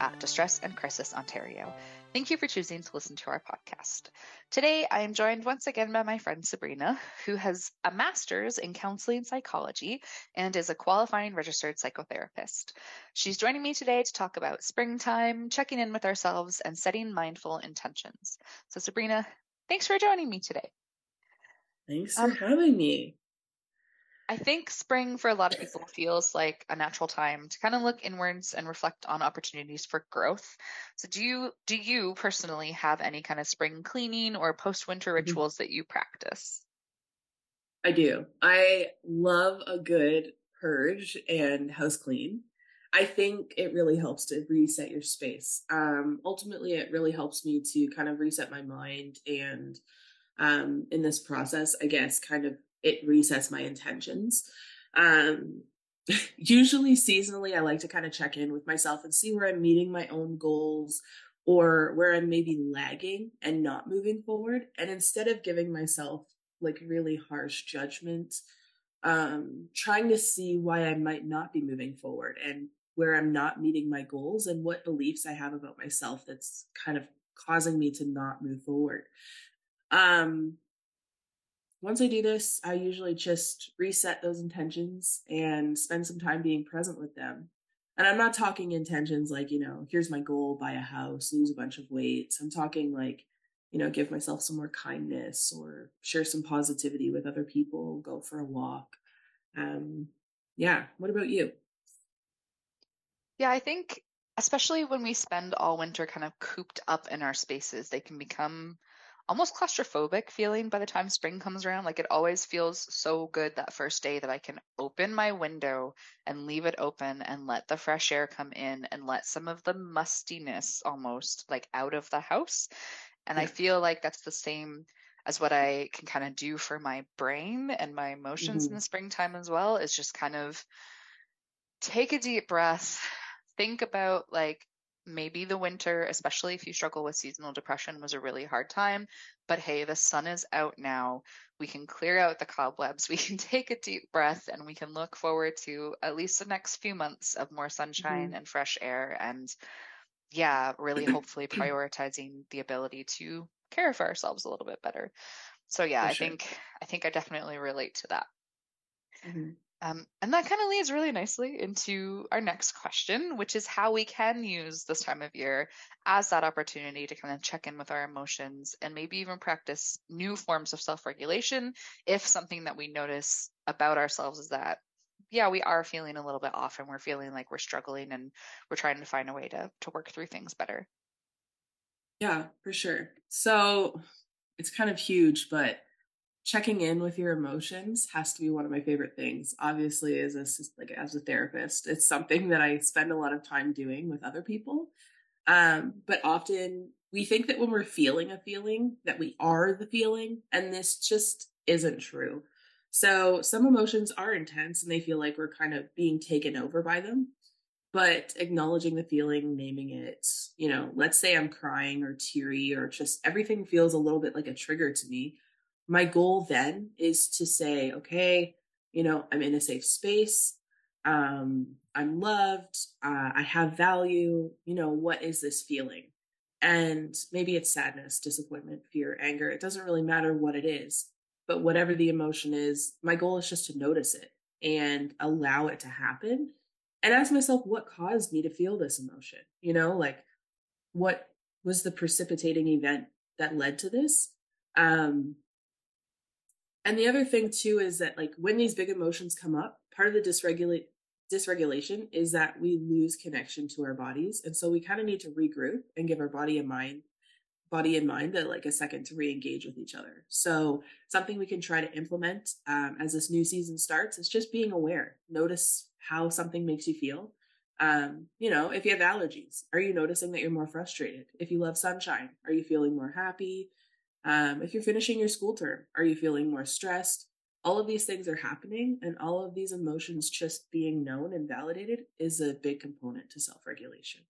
At Distress and Crisis Ontario. Thank you for choosing to listen to our podcast. Today, I am joined once again by my friend Sabrina, who has a master's in counseling psychology and is a qualifying registered psychotherapist. She's joining me today to talk about springtime, checking in with ourselves, and setting mindful intentions. So, Sabrina, thanks for joining me today. Thanks for um, having me. I think spring for a lot of people feels like a natural time to kind of look inwards and reflect on opportunities for growth. So do you do you personally have any kind of spring cleaning or post-winter mm-hmm. rituals mm-hmm. that you practice? I do. I love a good purge and house clean. I think it really helps to reset your space. Um, ultimately, it really helps me to kind of reset my mind and um, in this process, I guess, kind of it resets my intentions. Um, usually seasonally, I like to kind of check in with myself and see where I'm meeting my own goals or where I'm maybe lagging and not moving forward. And instead of giving myself like really harsh judgment, um, trying to see why I might not be moving forward and where I'm not meeting my goals and what beliefs I have about myself that's kind of causing me to not move forward. Um, once I do this, I usually just reset those intentions and spend some time being present with them. And I'm not talking intentions like, you know, here's my goal, buy a house, lose a bunch of weight. I'm talking like, you know, give myself some more kindness or share some positivity with other people, go for a walk. Um, yeah. What about you? Yeah, I think especially when we spend all winter kind of cooped up in our spaces, they can become almost claustrophobic feeling by the time spring comes around. Like it always feels so good that first day that I can open my window and leave it open and let the fresh air come in and let some of the mustiness almost like out of the house. And yeah. I feel like that's the same as what I can kind of do for my brain and my emotions mm-hmm. in the springtime as well is just kind of take a deep breath, think about like maybe the winter, especially if you struggle with seasonal depression, was a really hard time. But hey, the sun is out now. We can clear out the cobwebs. We can take a deep breath and we can look forward to at least the next few months of more sunshine mm-hmm. and fresh air. And yeah, really hopefully prioritizing the ability to care for ourselves a little bit better. So yeah, for I sure. think I think I definitely relate to that. Mm-hmm. Um, and that kind of leads really nicely into our next question, which is how we can use this time of year as that opportunity to kind of check in with our emotions and maybe even practice new forms of self regulation if something that we notice about ourselves is that, yeah, we are feeling a little bit off and we're feeling like we're struggling and we're trying to find a way to, to work through things better. Yeah, for sure. So it's kind of huge, but checking in with your emotions has to be one of my favorite things. Obviously as a like as a therapist it's something that i spend a lot of time doing with other people. Um, but often we think that when we're feeling a feeling that we are the feeling and this just isn't true. So some emotions are intense and they feel like we're kind of being taken over by them. But acknowledging the feeling naming it you know let's say i'm crying or teary or just everything feels a little bit like a trigger to me my goal then is to say, okay, you know, I'm in a safe space. Um, I'm loved. Uh, I have value. You know, what is this feeling? And maybe it's sadness, disappointment, fear, anger. It doesn't really matter what it is, but whatever the emotion is, my goal is just to notice it and allow it to happen and ask myself what caused me to feel this emotion. You know, like what was the precipitating event that led to this um and the other thing too is that like when these big emotions come up part of the dysregulate dysregulation is that we lose connection to our bodies. And so we kind of need to regroup and give our body and mind body and mind that like a second to re-engage with each other. So something we can try to implement um, as this new season starts is just being aware. Notice how something makes you feel. Um, you know if you have allergies are you noticing that you're more frustrated? If you love sunshine are you feeling more happy um, if you're finishing your school term are you feeling more stressed? All of these things are happening and all of these emotions just being known and validated is a big component to self-regulation.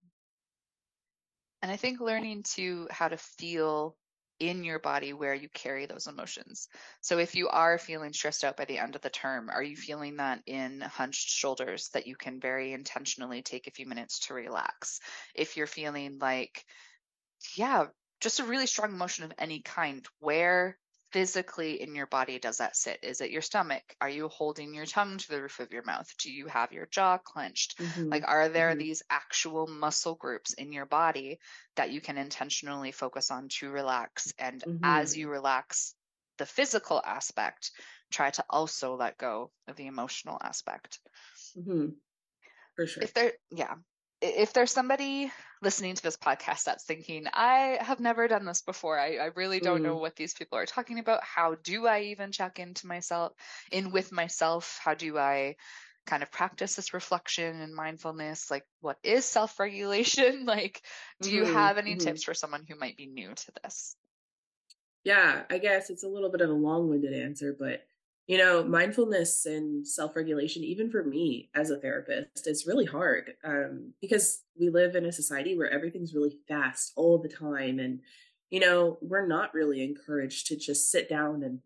And i think learning to how to feel in your body where you carry those emotions. So if you are feeling stressed out by the end of the term are you feeling that in hunched shoulders that you can very intentionally take a few minutes to relax? If you're feeling like yeah just a really strong emotion of any kind where physically in your body does that sit? Is it your stomach? Are you holding your tongue to the roof of your mouth? Do you have your jaw clenched? Mm-hmm. Like, are there mm-hmm. these actual muscle groups in your body that you can intentionally focus on to relax? And mm-hmm. as you relax the physical aspect, try to also let go of the emotional aspect. Mm-hmm. For sure. If there, yeah, if there's somebody listening to this podcast that's thinking, I have never done this before. I, I really don't mm. know what these people are talking about. How do I even check into myself, in with myself? How do I kind of practice this reflection and mindfulness? Like, what is self regulation? Like, do you mm-hmm. have any mm-hmm. tips for someone who might be new to this? Yeah, I guess it's a little bit of a long winded answer, but you know, mindfulness and self regulation, even for me as a therapist, is really hard um, because we live in a society where everything's really fast all the time. And, you know, we're not really encouraged to just sit down and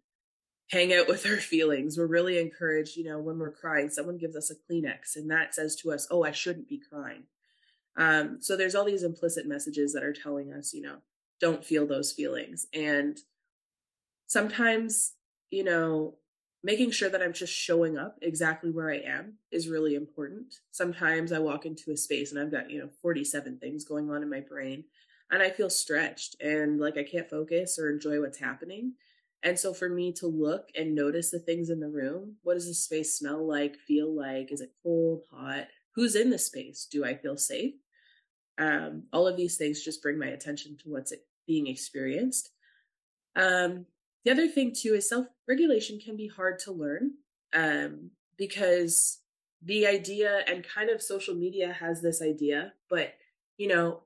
hang out with our feelings. We're really encouraged, you know, when we're crying, someone gives us a Kleenex and that says to us, oh, I shouldn't be crying. Um, so there's all these implicit messages that are telling us, you know, don't feel those feelings. And sometimes, you know, making sure that I'm just showing up exactly where I am is really important. Sometimes I walk into a space and I've got, you know, 47 things going on in my brain and I feel stretched and like I can't focus or enjoy what's happening. And so for me to look and notice the things in the room, what does the space smell like, feel like? Is it cold, hot? Who's in the space? Do I feel safe? Um, all of these things just bring my attention to what's being experienced. Um, the other thing too is self regulation can be hard to learn um, because the idea and kind of social media has this idea, but you know,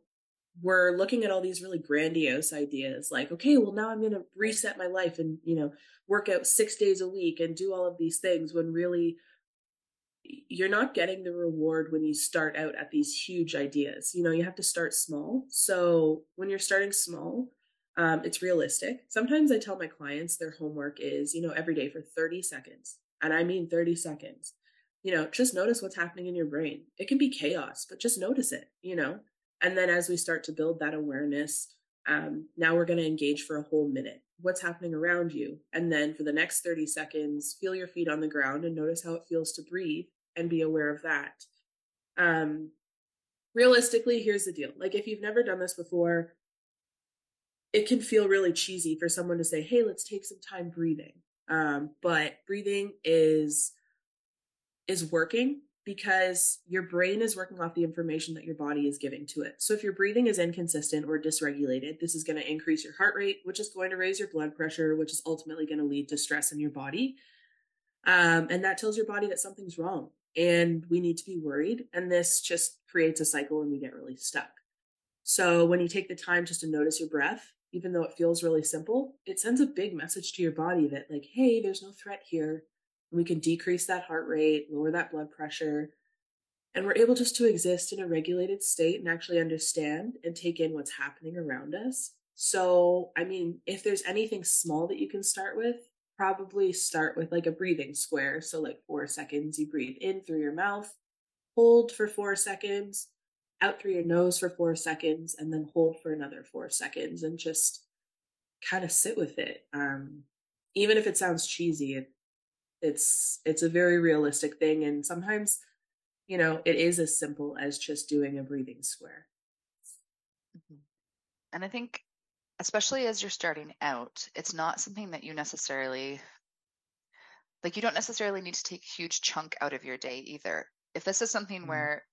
we're looking at all these really grandiose ideas like, okay, well, now I'm going to reset my life and, you know, work out six days a week and do all of these things when really you're not getting the reward when you start out at these huge ideas. You know, you have to start small. So when you're starting small, um, it's realistic. Sometimes I tell my clients their homework is, you know, every day for 30 seconds. And I mean 30 seconds. You know, just notice what's happening in your brain. It can be chaos, but just notice it, you know? And then as we start to build that awareness, um, now we're going to engage for a whole minute. What's happening around you? And then for the next 30 seconds, feel your feet on the ground and notice how it feels to breathe and be aware of that. Um, realistically, here's the deal. Like, if you've never done this before, it can feel really cheesy for someone to say, hey, let's take some time breathing. Um, but breathing is is working because your brain is working off the information that your body is giving to it. So if your breathing is inconsistent or dysregulated, this is going to increase your heart rate, which is going to raise your blood pressure, which is ultimately going to lead to stress in your body. Um, and that tells your body that something's wrong and we need to be worried. And this just creates a cycle and we get really stuck. So when you take the time just to notice your breath, even though it feels really simple, it sends a big message to your body that, like, hey, there's no threat here. And we can decrease that heart rate, lower that blood pressure. And we're able just to exist in a regulated state and actually understand and take in what's happening around us. So, I mean, if there's anything small that you can start with, probably start with like a breathing square. So, like four seconds, you breathe in through your mouth, hold for four seconds, out through your nose for four seconds and then hold for another four seconds and just kind of sit with it. Um, even if it sounds cheesy, it, it's it's a very realistic thing, and sometimes, you know, it is as simple as just doing a breathing square. Mm-hmm. And I think, especially as you're starting out, it's not something that you necessarily like, you don't necessarily need to take a huge chunk out of your day either. If this is something Mhm. where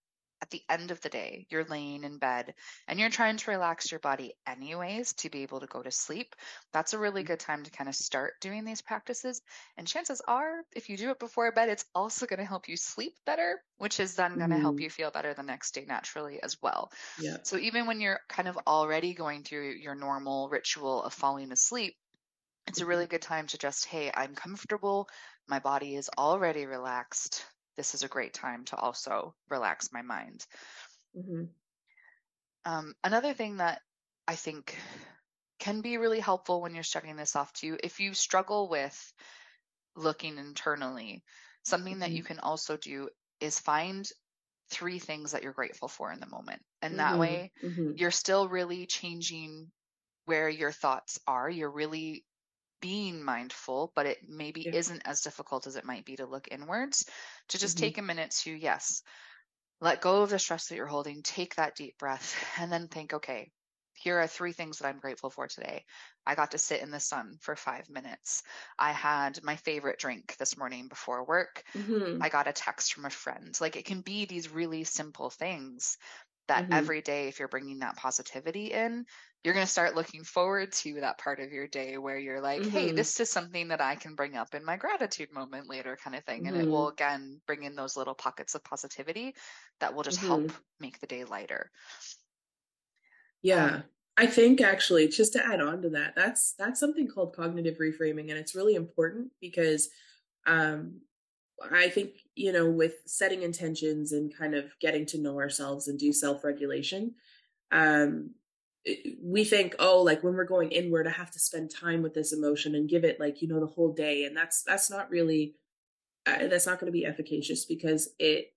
at the end of the day, you're laying in bed and you're trying to relax your body anyways to be able to go to sleep, that's a really good time to kind of start doing these practices. And chances are, if you do it before bed, it's also going to help you sleep better, which is then going to help Mhm. you feel better the next day naturally as well. Yeah. So even when you're kind of already going through your normal ritual of falling asleep, it's a really good time to just, hey, I'm comfortable. My body is already relaxed. This is a great time to also relax my mind. hmm Um, another thing that I think can be really helpful when you're starting this off too, if you struggle with looking internally, something that you Mhm. can also do is find three things that you're grateful for in the moment. And that Mhm. way, Mhm. you're still really changing where your thoughts are. You're really being mindful, but it maybe Yeah. isn't as difficult as it might be to look inwards. To just Mhm. take a minute to, yes, let go of the stress that you're holding, take that deep breath, and then think, okay, here are three things that I'm grateful for today. I got to sit in the sun for five minutes. I had my favorite drink this morning before work. Mhm. I got a text from a friend. Like it can be these really simple things that Mhm. every day, if you're bringing that positivity in, you're going to start looking forward to that part of your day where you're like, hey, Mhm. this is something that I can bring up in my gratitude moment later, kind of thing. And it will, Mhm. again, bring in those little pockets of positivity that will just help Mhm. make the day lighter. Yeah. Um, I think actually, just to add on to that, that's that's something called cognitive reframing, and it's really important because um, I think you know, with setting intentions and kind of getting to know ourselves and do self regulation, um, we think, oh, like when we're going inward, I have to spend time with this emotion and give it like you know the whole day, and that's that's not really uh, that's not going to be efficacious because it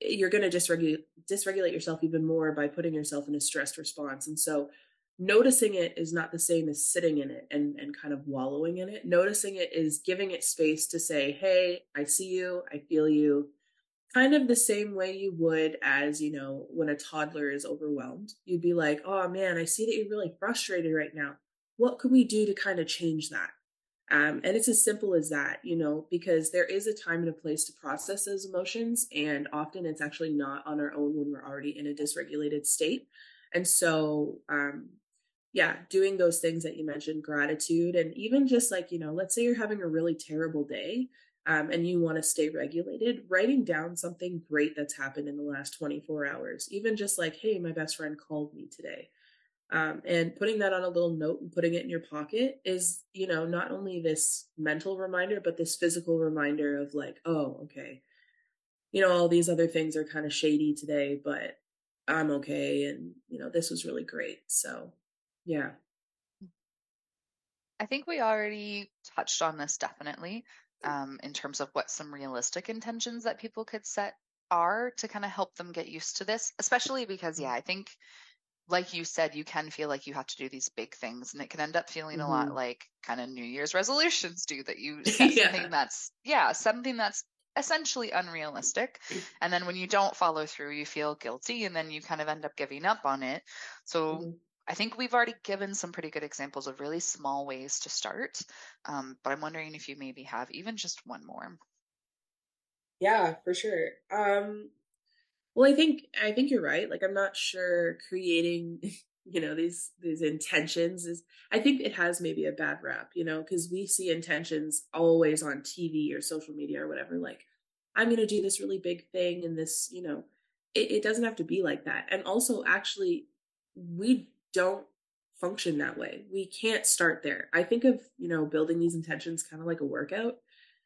you're going to dysregulate dysregulate yourself even more by putting yourself in a stressed response. And so noticing it is not the same as sitting in it and and kind of wallowing in it. Noticing it is giving it space to say hey i see you i feel you kind of the same way you would as you know when a toddler is overwhelmed you'd be like oh man i see that you're really frustrated right now what could we do to kind of change that um, and it's as simple as that, you know, because there is a time and a place to process those emotions. And often it's actually not on our own when we're already in a dysregulated state. And so, um, yeah, doing those things that you mentioned, gratitude, and even just like, you know, let's say you're having a really terrible day um, and you want to stay regulated, writing down something great that's happened in the last 24 hours, even just like, hey, my best friend called me today um, and putting that on a little note and putting it in your pocket is you know not only this mental reminder but this physical reminder of like oh okay you know all these other things are kind of shady today but i'm okay and you know this was really great. So yeah. I think we already touched on this definitely um, in terms of what some realistic intentions that people could set are to kind of help them get used to this, especially because, yeah, I think, like you said, you can feel like you have to do these big things and it can end up feeling a lot hmm like kind of New Year's resolutions do that you set yeah something that's, yeah, something that's essentially unrealistic. And then when you don't follow through, you feel guilty and then you kind of end up giving up on it. So, hmm I think we've already given some pretty good examples of really small ways to start, um, but I'm wondering if you maybe have even just one more. yeah for sure um Well, I think I think you're right. Like I'm not sure creating, you know, these these intentions is I think it has maybe a bad rap, you know, because we see intentions always on TV or social media or whatever, like, I'm gonna do this really big thing and this, you know, it, it doesn't have to be like that. And also actually we don't function that way. We can't start there. I think of, you know, building these intentions kind of like a workout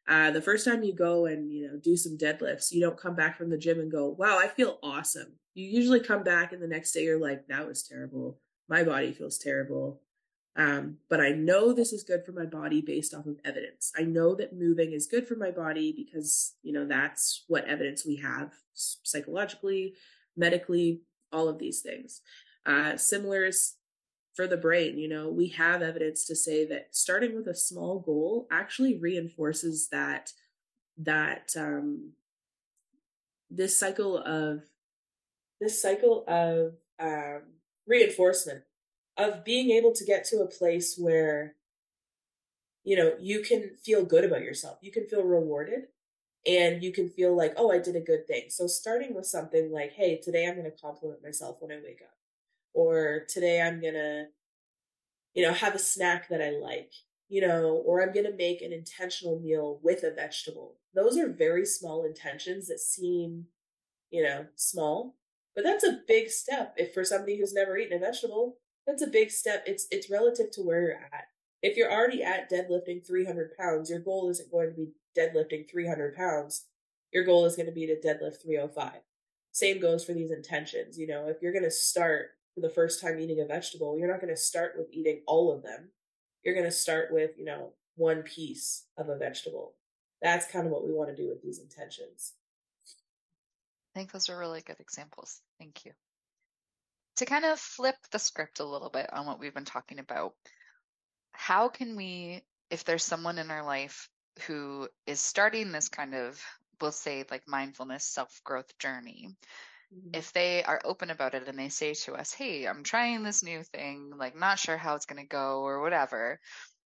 uh, the first time you go and you know do some deadlifts, you don't come back from the gym and go, "Wow, I feel awesome." You usually come back and the next day you're like, "That was terrible. My body feels terrible." Um, but I know this is good for my body based off of evidence. I know that moving is good for my body because you know that's what evidence we have psychologically, medically, all of these things. Uh, similar is for the brain you know we have evidence to say that starting with a small goal actually reinforces that that um this cycle of this cycle of um reinforcement of being able to get to a place where you know you can feel good about yourself. You can feel rewarded and you can feel like oh i did a good thing. So starting with something like hey today i'm going to compliment myself when i wake up or today i'm going to you know have a snack that i like you know or i'm going to make an intentional meal with a vegetable. Those are very small intentions that seem you know small but that's a big step if for somebody who's never eaten a vegetable that's a big step. It's it's relative to where you're at. If you're already at deadlifting 300 pounds your goal isn't going to be deadlifting 300 pounds. Your goal is going to be to deadlift 305 same goes for these intentions you know if you're going to start for the first time eating a vegetable you're not going to start with eating all of them you're going to start with you know one piece of a vegetable that's kind of what we want to do with these intentions I think those are really good examples. Thank you. To kind of flip the script a little bit on what we've been talking about, how can we, if there's someone in our life who is starting this kind of, we'll say like mindfulness self growth journey, mm-hmm. if they are open about it and they say to us, Hey, I'm trying this new thing, like not sure how it's going to go or whatever,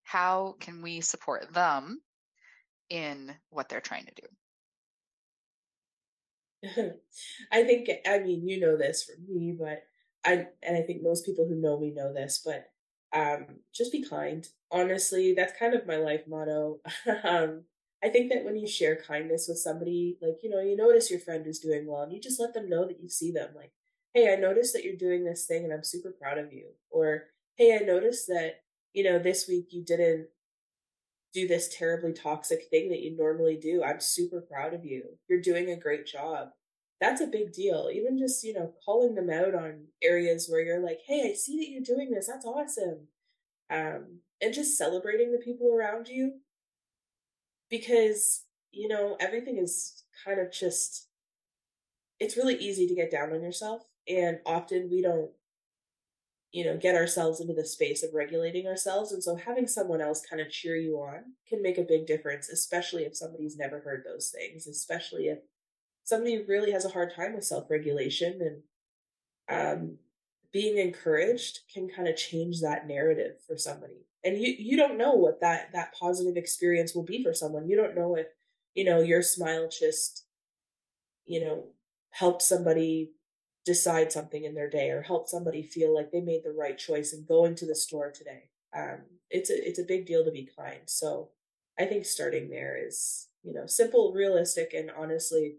how can we support them in what they're trying to do? I think I mean you know this for me, but I and I think most people who know me know this, but um just be kind. Honestly, that's kind of my life motto. um I think that when you share kindness with somebody, like, you know, you notice your friend is doing well and you just let them know that you see them. Like, hey, I noticed that you're doing this thing and I'm super proud of you. Or, hey, I noticed that, you know, this week you didn't do this terribly toxic thing that you normally do. I'm super proud of you. You're doing a great job. That's a big deal. Even just, you know, calling them out on areas where you're like, hey, I see that you're doing this. That's awesome. Um, and just celebrating the people around you. Because, you know, everything is kind of just, it's really easy to get down on yourself. And often we don't you know, get ourselves into the space of regulating ourselves. And so having someone else kind of cheer you on can make a big difference, especially if somebody's never heard those things, especially if somebody really has a hard time with self regulation and um, being encouraged can kind of change that narrative for somebody. And you, you don't know what that, that positive experience will be for someone. You don't know if, you know, your smile just, you know, helped somebody decide something in their day or help somebody feel like they made the right choice in going to the store today. Um, it's a it's a big deal to be kind. So I think starting there is you know simple, realistic, and honestly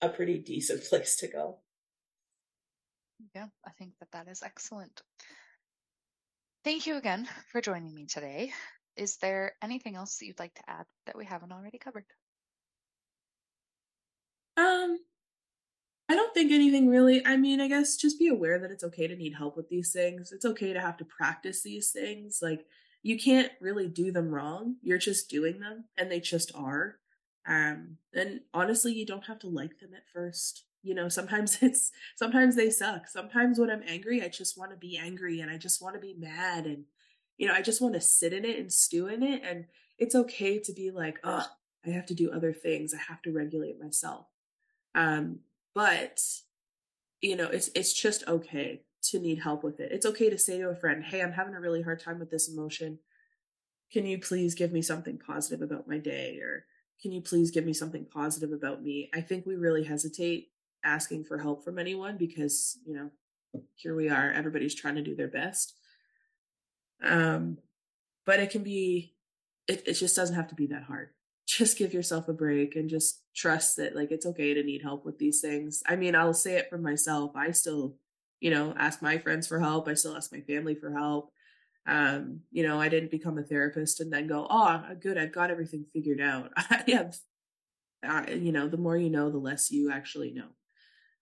a pretty decent place to go. Yeah, I think that that is excellent. Thank you again for joining me today. Is there anything else that you'd like to add that we haven't already covered? Um, I don't think anything really. I mean, I guess just be aware that it's okay to need help with these things. It's okay to have to practice these things. Like you can't really do them wrong. You're just doing them and they just are. Um and honestly, you don't have to like them at first. You know, sometimes it's sometimes they suck. Sometimes when I'm angry, I just want to be angry and I just want to be mad and you know, I just want to sit in it and stew in it and it's okay to be like, "Oh, I have to do other things. I have to regulate myself." Um but you know, it's it's just okay to need help with it. It's okay to say to a friend, "Hey, I'm having a really hard time with this emotion. Can you please give me something positive about my day or can you please give me something positive about me?" I think we really hesitate asking for help from anyone because, you know, here we are, everybody's trying to do their best. Um but it can be it, it just doesn't have to be that hard just give yourself a break and just trust that like it's okay to need help with these things. I mean, I'll say it for myself. I still, you know, ask my friends for help. I still ask my family for help. Um, you know, I didn't become a therapist and then go, "Oh, good, I've got everything figured out." I have uh, you know, the more you know, the less you actually know.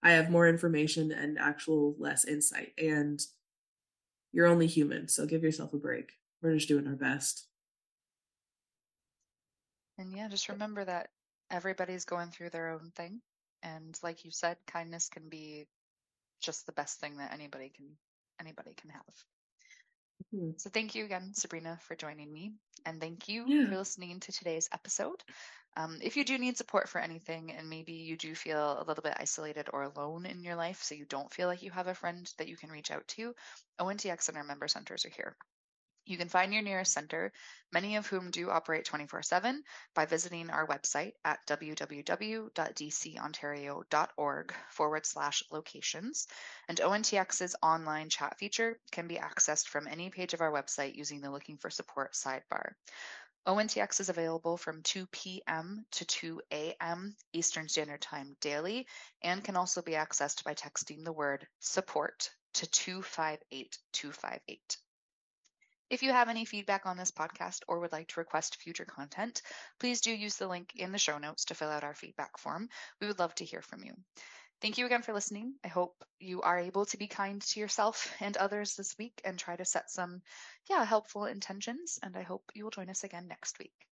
I have more information and actual less insight and you're only human, so give yourself a break. We're just doing our best. And yeah, just remember that everybody's going through their own thing. And like you said, kindness can be just the best thing that anybody can anybody can have. Hmm. So thank you again, Sabrina, for joining me. And thank you Yeah. for listening to today's episode. Um, if you do need support for anything and maybe you do feel a little bit isolated or alone in your life, so you don't feel like you have a friend that you can reach out to, ONTX and our member centers are here. You can find your nearest center, many of whom do operate 24 7, by visiting our website at www.dcontario.org forward slash locations. And ONTX's online chat feature can be accessed from any page of our website using the Looking for Support sidebar. ONTX is available from 2 p.m. to 2 a.m. Eastern Standard Time daily and can also be accessed by texting the word support to 258258. If you have any feedback on this podcast or would like to request future content, please do use the link in the show notes to fill out our feedback form. We would love to hear from you. Thank you again for listening. I hope you are able to be kind to yourself and others this week and try to set some, yeah, helpful intentions. And I hope you will join us again next week.